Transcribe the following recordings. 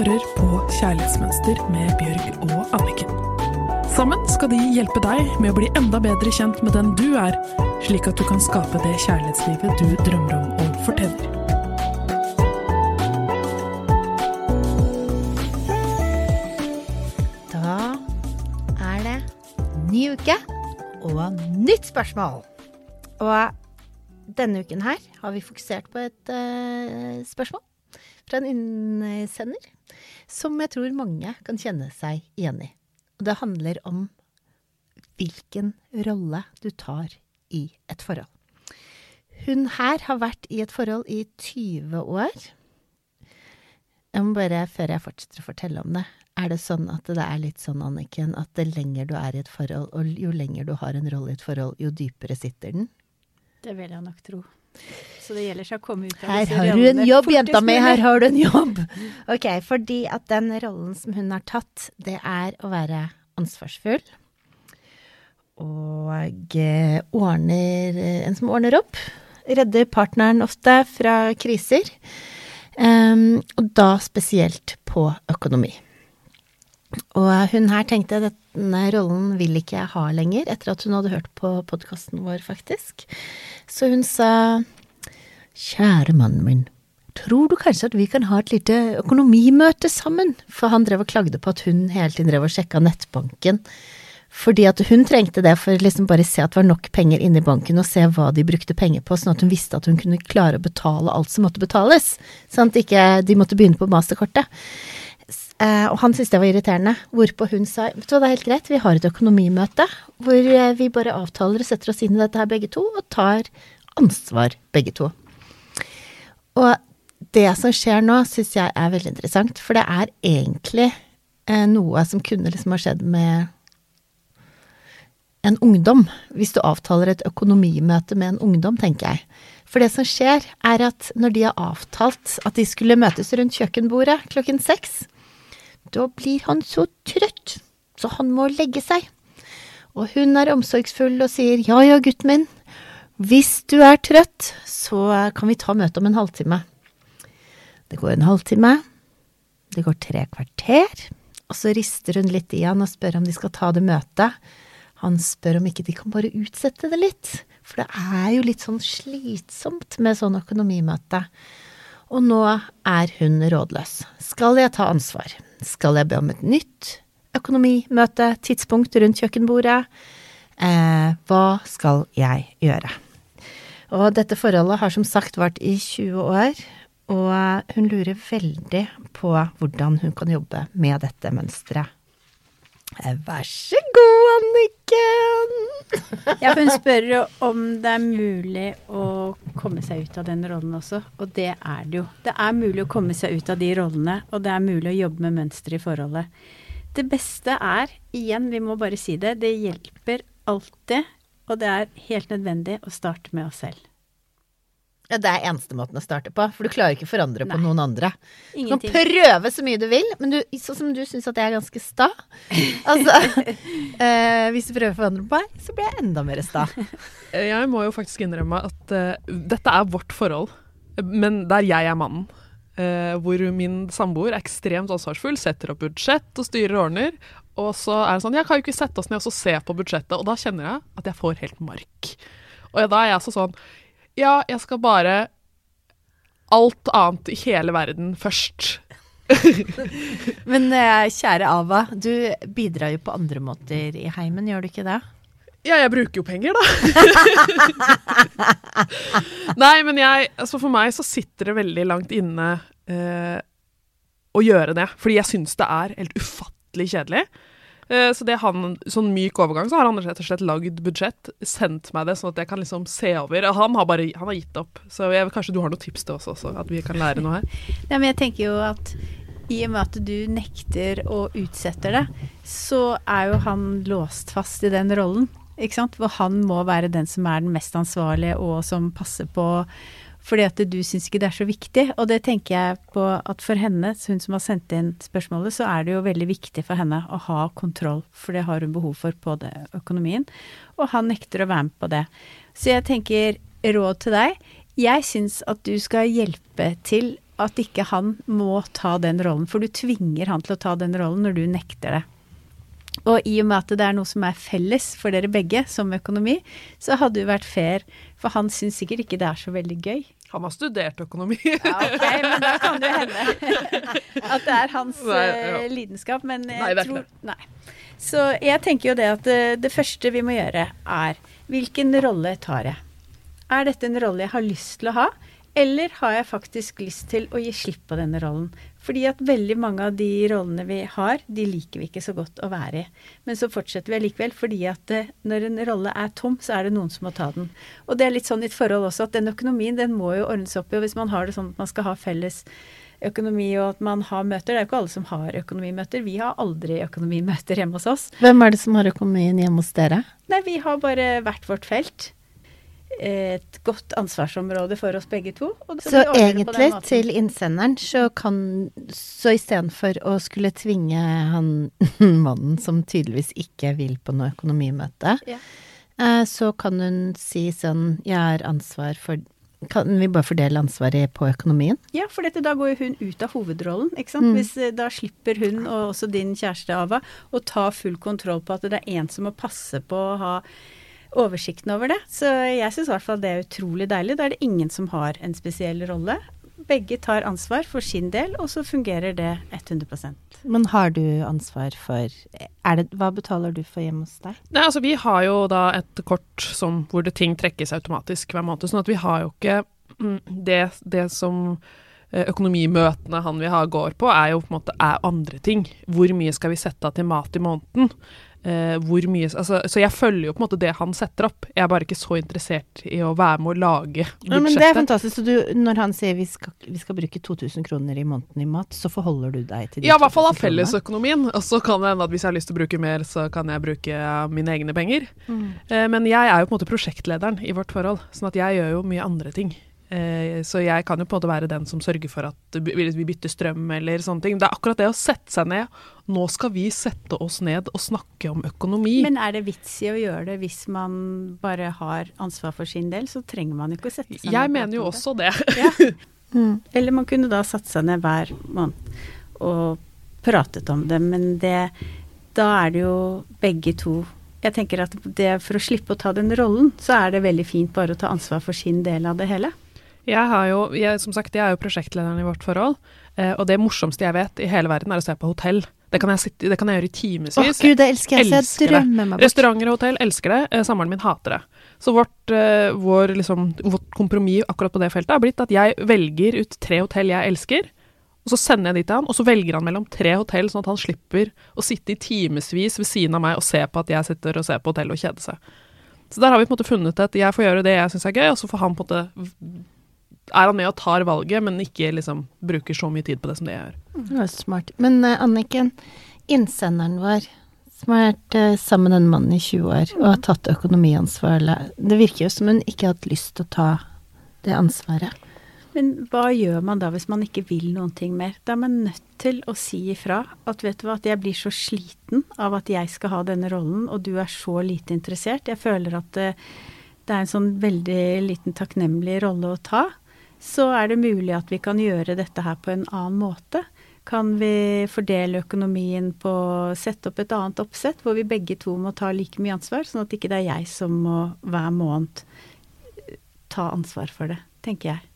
hører på Kjærlighetsmønster med Bjørg og Anniken. Sammen skal de hjelpe deg med å bli enda bedre kjent med den du er, slik at du kan skape det kjærlighetslivet du drømmer om og fortjener. Da er det ny uke og nytt spørsmål. Og denne uken her har vi fokusert på et uh, spørsmål fra en innsender som jeg tror mange kan kjenne seg igjen i. Og det handler om hvilken rolle du tar i et forhold. Hun her har vært i et forhold i 20 år. Jeg må bare, før jeg fortsetter å fortelle om det, er det sånn at det er litt sånn, Anniken, at det lenger du er i et forhold, og jo lenger du har en rolle i et forhold, jo dypere sitter den? Det vil jeg nok tro. Så det gjelder seg å komme ut av Her har du en jobb, jenta mi, her har du en jobb! Ok, fordi at den rollen som hun har tatt, det er å være ansvarsfull. Og eh, ordner En som ordner opp. Redder partneren ofte fra kriser. Um, og da spesielt på økonomi. Og hun her tenkte denne rollen vil ikke jeg ha lenger, etter at hun hadde hørt på podkasten vår, faktisk. Så hun sa Kjære mannen min, tror du kanskje at vi kan ha et lite økonomimøte sammen? For han drev og klagde på at hun hele tiden drev og sjekka nettbanken. Fordi at hun trengte det for liksom bare se at det var nok penger inne i banken, og se hva de brukte penger på, sånn at hun visste at hun kunne klare å betale alt som måtte betales. Sånn at ikke de måtte begynne på masterkortet. Eh, og han syntes det var irriterende, hvorpå hun sa vet du hva, det er helt greit, vi har et økonomimøte hvor eh, vi bare avtaler og setter oss inn i dette her begge to, og tar ansvar begge to. Og det som skjer nå, syns jeg er veldig interessant, for det er egentlig eh, noe som kunne liksom ha skjedd med en ungdom, hvis du avtaler et økonomimøte med en ungdom, tenker jeg. For det som skjer, er at når de har avtalt at de skulle møtes rundt kjøkkenbordet klokken seks, da blir han så trøtt, så han må legge seg. Og hun er omsorgsfull og sier ja ja, gutten min, hvis du er trøtt, så kan vi ta møte om en halvtime. Det går en halvtime, det går tre kvarter, og så rister hun litt i han og spør om de skal ta det møtet. Han spør om ikke de kan bare utsette det litt, for det er jo litt sånn slitsomt med sånn økonomimøte. Og nå er hun rådløs. Skal jeg ta ansvar? Skal jeg be om et nytt økonomimøte, tidspunkt rundt kjøkkenbordet? Eh, hva skal jeg gjøre? Og dette forholdet har som sagt vart i 20 år, og hun lurer veldig på hvordan hun kan jobbe med dette mønsteret. Eh, Vær så god, Anniken! Ja, hun spør om det er mulig å komme seg ut av den rollen også, og det er det jo. Det er mulig å komme seg ut av de rollene, og det er mulig å jobbe med mønster i forholdet. Det beste er, igjen, vi må bare si det, det hjelper alltid, og det er helt nødvendig å starte med oss selv. Ja, det er eneste måten å starte på, for du klarer ikke å forandre på noen andre. Du kan prøve så mye du vil, men du, sånn som du syns at jeg er ganske sta Altså, eh, hvis du prøver å forandre på meg, så blir jeg enda mer sta. Eh, Jeg må jo faktisk innrømme at uh, dette er vårt forhold, men der jeg er mannen. Uh, hvor min samboer er ekstremt ansvarsfull, setter opp budsjett og styrer og ordner. Og så er det sånn Jeg kan jo ikke sette oss ned og så se på budsjettet? Og da kjenner jeg at jeg får helt mark. Og da er jeg altså sånn Ja, jeg skal bare Alt annet i hele verden først. Men eh, kjære Ava, du bidrar jo på andre måter i heimen, gjør du ikke det? Ja, jeg bruker jo penger, da. Nei, men jeg Altså, for meg så sitter det veldig langt inne eh, å gjøre det. Fordi jeg syns det er helt ufattelig kjedelig. Eh, så det han, sånn myk overgang, så har han rett og slett lagd budsjett, sendt meg det, sånn at jeg kan liksom se over. Han har bare han har gitt opp. Så jeg, kanskje du har noen tips til oss også, at vi kan lære noe her? Nei, men jeg tenker jo at i og med at du nekter og utsetter det, så er jo han låst fast i den rollen. Ikke sant? Hvor han må være den som er den mest ansvarlige, og som passer på fordi at du syns ikke det er så viktig. Og det tenker jeg på at for henne, hun som har sendt inn spørsmålet, så er det jo veldig viktig for henne å ha kontroll, for det har hun behov for på det økonomien. Og han nekter å være med på det. Så jeg tenker råd til deg. Jeg syns at du skal hjelpe til at ikke han må ta den rollen. For du tvinger han til å ta den rollen når du nekter det. Og i og med at det er noe som er felles for dere begge, som økonomi, så hadde det vært fair, for han syns sikkert ikke det er så veldig gøy. Han har studert økonomi. Ja, ok, men da kan det jo hende at det er hans Nei, ja. eh, lidenskap. Men jeg Nei, tror Nei. Så jeg tenker jo det at det, det første vi må gjøre, er hvilken rolle tar jeg? Er dette en rolle jeg har lyst til å ha, eller har jeg faktisk lyst til å gi slipp på denne rollen? Fordi at veldig mange av de rollene vi har, de liker vi ikke så godt å være i. Men så fortsetter vi allikevel, fordi at eh, når en rolle er tom, så er det noen som må ta den. Og det er litt sånn i et forhold også, at den økonomien den må jo ordnes opp i. Og hvis man har det sånn at man skal ha felles økonomi og at man har møter, det er jo ikke alle som har økonomimøter. Vi har aldri økonomimøter hjemme hos oss. Hvem er det som har økonomien hjemme hos dere? Nei, vi har bare hvert vårt felt. Et godt ansvarsområde for oss begge to. Så, egentlig til innsenderen så kan Så istedenfor å skulle tvinge han mannen som tydeligvis ikke vil på noe økonomimøte, Ja. eh, så kan hun si sånn Jeg har ansvar for Kan vi bare fordele ansvaret på økonomien? Ja, for dette, da går jo hun ut av hovedrollen. ikke sant? Mm. Hvis, eh, da slipper hun, og også din kjæreste Ava, å ta full kontroll på at det er en som må passe på å ha oversikten over det. Så jeg syns i hvert fall det er utrolig deilig. Da er det ingen som har en spesiell rolle. Begge tar ansvar for sin del, og så fungerer det 100% Men har du ansvar for er det, Hva betaler du for hjemme hos deg? Nei, altså Vi har jo da et kort som, hvor det ting trekkes automatisk hver måned. sånn at vi har jo ikke mm, det, det som eh, økonomimøtene han vil ha går på, er jo på en måte er andre ting. Hvor mye skal vi sette av til mat i måneden? Eh, hvor mye, altså, så jeg følger jo på en måte det han setter opp. Jeg er bare ikke så interessert i å være med å lage Ja, men det er fantastisk. Så du, når han sier vi skal, vi skal bruke 2000 kroner i måneden i mat, så forholder du deg til det? Ja, i hvert fall av fellesøkonomien. Og så kan det hende at hvis jeg har lyst til å bruke mer, så kan jeg bruke mine egne penger. Mm. Uh, Men jeg er jo på en måte prosjektlederen i vårt forhold, sånn at jeg gjør jo mye andre ting. Eh, Så jeg kan jo på en måte være den som sørger for at vi bytter strøm eller sånne ting. Det er akkurat det å sette seg ned. Nå skal vi sette oss ned og snakke om økonomi. Men er det vits i å gjøre det hvis man bare har ansvar for sin del? Så trenger man jo ikke å sette seg ned. Jeg mener jo også det. det. Ja. Mm. Eller man kunne da satt seg ned hver måned og pratet om det, men det Da er det jo begge to Jeg tenker at det, for å slippe å ta den rollen, så er det veldig fint bare å ta ansvar for sin del av det hele. Jeg, har jo, jeg, som sagt, jeg er jo prosjektlederen i vårt forhold, eh, og det morsomste jeg vet i hele verden er å se på hotell. Det kan jeg, sitte, det kan jeg gjøre i timevis. Åh, gud, det elsker jeg. Elsker jeg drømmer meg bort. Restauranter og hotell elsker det, eh, samboeren min hater det. Så vårt, eh, vår, liksom, vårt kompromiss akkurat på det feltet har blitt at jeg velger ut tre hotell jeg elsker, og så sender jeg de til han, og så velger han mellom tre hotell, sånn at han slipper å sitte i timevis ved siden av meg og se på at jeg sitter og ser på hotell og kjeder seg. Så der har vi på en måte funnet et Jeg får gjøre det jeg syns er gøy, og så får han på en måte Er han med og tar valget, men ikke liksom bruker så mye tid på det som det jeg gjør. Det var smart. Men uh, Anniken, innsenderen vår, som har vært uh, sammen med en mann i 20 år og har tatt økonomiansvar Det virker jo som hun ikke har hatt lyst til å ta det ansvaret. Men hva gjør man da hvis man ikke vil noen ting mer? Da er man nødt til å si ifra at vet du hva, at jeg blir så sliten av at jeg skal ha denne rollen, og du er så lite interessert. Jeg føler at det, det er en sånn veldig liten takknemlig rolle å ta. Så er det mulig at vi kan gjøre dette her på en annen måte. Kan vi fordele økonomien på å Sette opp et annet oppsett, hvor vi begge to må ta like mye ansvar, sånn at ikke det er jeg som må hver måned ta ansvar for det, tenker jeg.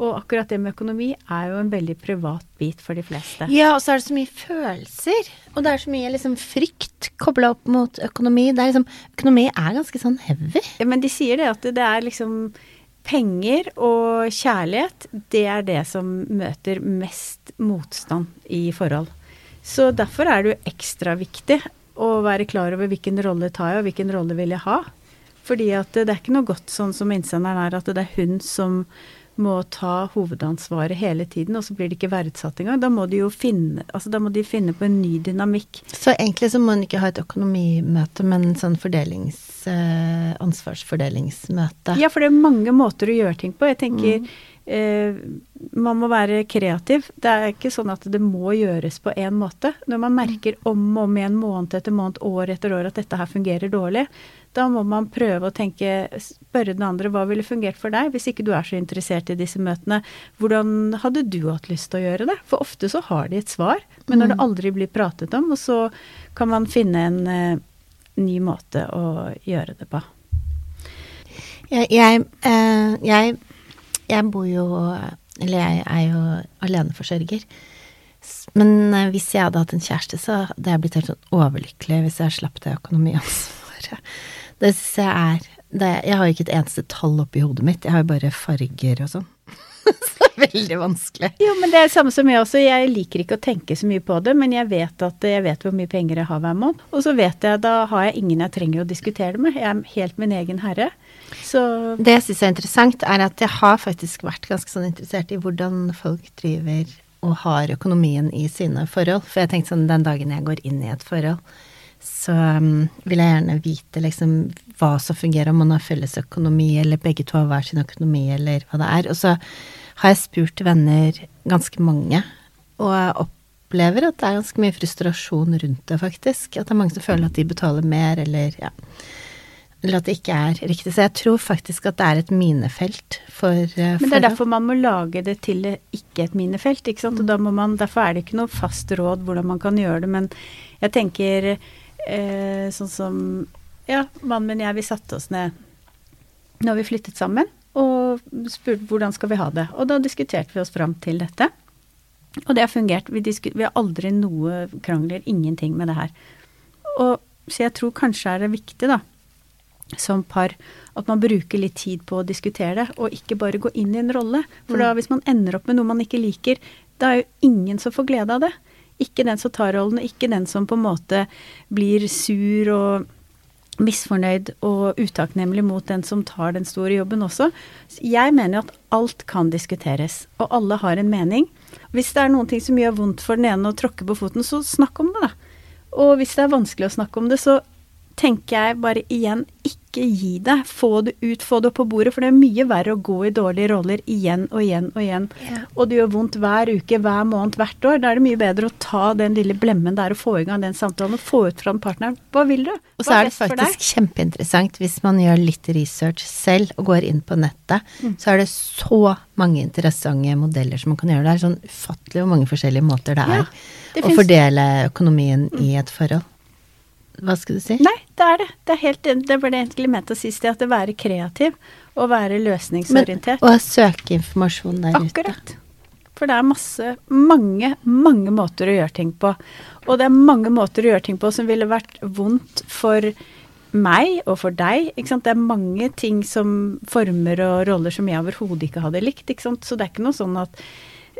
Og akkurat det med økonomi er jo en veldig privat bit for de fleste. Ja, og så er det så mye følelser. Og det er så mye liksom frykt kobla opp mot økonomi. Er liksom, økonomi er ganske sånn heavy. Ja, men de sier det at det er liksom Penger og kjærlighet, det er det som møter mest motstand i forhold. Så derfor er det jo ekstra viktig å være klar over hvilken rolle tar jeg, og hvilken rolle vil jeg ha. Fordi at det er ikke noe godt sånn som innsenderen er, at det er hun som må ta hovedansvaret hele tiden, og så blir det ikke verdsatt engang. Da må de jo finne, altså da må de finne på en ny dynamikk. Så egentlig så må en ikke ha et økonomimøte, men en sånn fordelings, eh, ansvarsfordelingsmøte. Ja, for det er mange måter å gjøre ting på. Jeg tenker eh, man må være kreativ. Det er ikke sånn at det må gjøres på én måte. Når man merker om og om igjen, måned etter måned, år etter år, at dette her fungerer dårlig, Da må man prøve å tenke, spørre den andre hva ville fungert for deg, hvis ikke du er så interessert i disse møtene. Hvordan hadde du hatt lyst til å gjøre det? For ofte så har de et svar, men når det aldri blir pratet om, og så kan man finne en eh, ny måte å gjøre det på. Jeg, jeg, eh, jeg, jeg bor jo Eller jeg er jo aleneforsørger. Men eh, hvis jeg hadde hatt en kjæreste, så hadde jeg blitt helt sånn overlykkelig hvis jeg slapp det økonomiansvaret. Det syns jeg er det, Jeg har jo ikke et eneste tall oppi hodet mitt, jeg har jo bare farger og sånn. veldig vanskelig. Jo, men det er det samme som jeg også. Jeg liker ikke å tenke så mye på det, men jeg vet at jeg vet hvor mye penger jeg har hver måned. Og så vet jeg, da har jeg ingen jeg trenger å diskutere det med. Jeg er helt min egen herre. Så Det jeg syns er interessant, er at jeg har faktisk vært ganske sånn interessert i hvordan folk driver og har økonomien i sine forhold. For jeg tenkte sånn den dagen jeg går inn i et forhold, så um, vil jeg gjerne vite liksom hva som fungerer, om man har felles økonomi, eller begge to har hver sin økonomi, eller hva det er. Og så har jeg spurt venner, ganske mange, og jeg opplever at det er ganske mye frustrasjon rundt det, faktisk. At det er mange som føler at de betaler mer, eller ja eller at det ikke er riktig. Så jeg tror faktisk at det er et minefelt for uh, Men det er derfor man må lage det til ikke et minefelt, ikke sant. Og da må man, derfor er det ikke noe fast råd hvordan man kan gjøre det. Men jeg tenker eh, sånn som Ja, mannen min og jeg, vi satte oss ned når vi flyttet sammen, og spurte hvordan skal vi ha det. Og da diskuterte vi oss fram til dette. Og det har fungert. Vi, vi har aldri noe krangler, ingenting med det her. Og, så jeg tror kanskje er det viktig, da, som par at man bruker litt tid på å diskutere det, og ikke bare gå inn i en rolle. For da hvis man ender opp med noe man ikke liker, da er jo ingen som får glede av det. Ikke den som tar rollen, ikke den som på en måte blir sur og misfornøyd og utakknemlig mot den som tar den store jobben også. Jeg mener at alt kan diskuteres, og alle har en mening. Hvis det er noen ting som gjør vondt for den ene å tråkke på foten, så snakk om det, da. Og hvis det er vanskelig å snakke om det, så tenker jeg bare igjen, ikke gi deg. Få det ut, få det opp på bordet. For det er mye verre å gå i dårlige roller igjen og igjen og igjen. Ja. Og det gjør vondt hver uke, hver måned, hvert år. Da er det mye bedre å ta den lille blemmen der og få i gang den samtalen og få ut fra den partneren. Hva vil du? Og så er det faktisk kjempeinteressant hvis man gjør litt research selv og går inn på nettet, mm. så er det så mange interessante modeller som man kan gjøre. Det er sånn ufattelig hvor mange forskjellige måter det er ja, det å fordele økonomien mm. i et forhold. Hva skal du si? Nei, det er det. Det, er helt, det var det å si sted at det være kreativ og være løsningsorientert. Men, og søke informasjon der Akkurat. ute. Akkurat. For det er masse, mange, mange måter å gjøre ting på. Og det er mange måter å gjøre ting på som ville vært vondt for meg og for deg. Ikke sant? Det er mange ting som former og roller som jeg overhodet ikke hadde likt. Ikke sant? Så det er ikke noe sånn at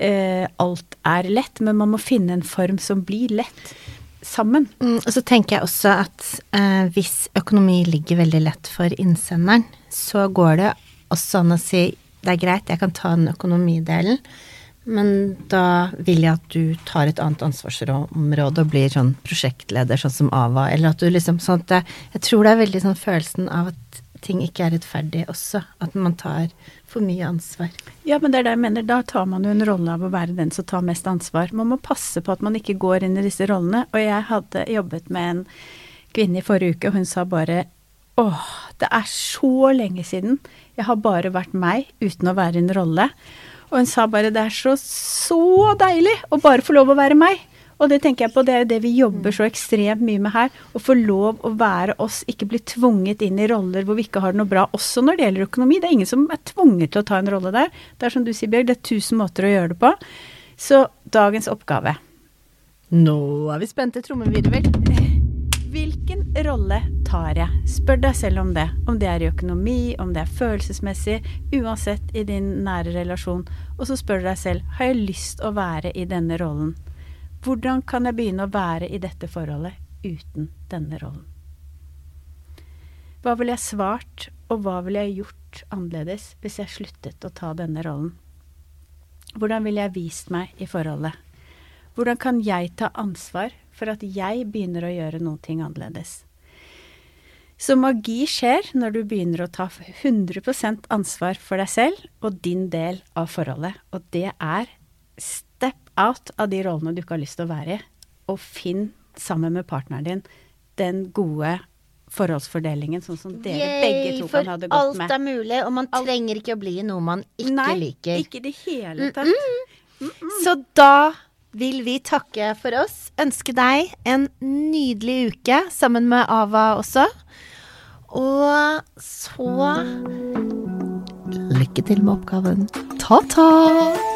eh, alt er lett, men man må finne en form som blir lett sammen. Mm, og så tenker jeg også at eh, hvis økonomi ligger veldig lett for innsenderen, så går det også an å si det er greit, jeg kan ta den økonomidelen, men da vil jeg at du tar et annet ansvarsområde og blir sånn prosjektleder, sånn som Ava, eller at du liksom sånn at Jeg tror det er veldig sånn følelsen av at ting ikke er rettferdig også, at man tar for mye ansvar. Ja, men det er det jeg mener. Da tar man jo en rolle av å være den som tar mest ansvar. Man må passe på at man ikke går inn i disse rollene. Og jeg hadde jobbet med en kvinne i forrige uke, og hun sa bare åh, det er så lenge siden. Jeg har bare vært meg uten å være i en rolle. Og hun sa bare det er så, så deilig å bare få lov å være meg. Og det tenker jeg på, det er jo det vi jobber så ekstremt mye med her. Å få lov å være oss, ikke bli tvunget inn i roller hvor vi ikke har det noe bra. Også når det gjelder økonomi. Det er ingen som er tvunget til å ta en rolle der. Det er som du sier, Bjørg, det er tusen måter å gjøre det på. Så dagens oppgave Nå er vi spente. Trommevirvel. Hvilken rolle tar jeg? Spør deg selv om det. Om det er i økonomi, om det er følelsesmessig, uansett i din nære relasjon. Og så spør du deg selv har jeg lyst å være i denne rollen. Hvordan kan jeg begynne å være i dette forholdet uten denne rollen? Hva ville jeg svart, og hva ville jeg gjort annerledes hvis jeg sluttet å ta denne rollen? Hvordan ville jeg vist meg i forholdet? Hvordan kan jeg ta ansvar for at jeg begynner å gjøre noe annerledes? Så magi skjer når du begynner å ta 100% ansvar for deg selv og din del av forholdet, og det er out av de rollene du ikke har lyst til å være i, og finn sammen med partneren din den gode forholdsfordelingen, sånn som dere begge to kan ha det godt med. For alt er mulig, og man Alt- trenger ikke å bli noe man ikke Nei, liker. ikke i det hele tatt. Så da vil vi takke for oss. Ønske deg en nydelig uke sammen med Ava også. Og så Lykke til med oppgaven. Ta-ta!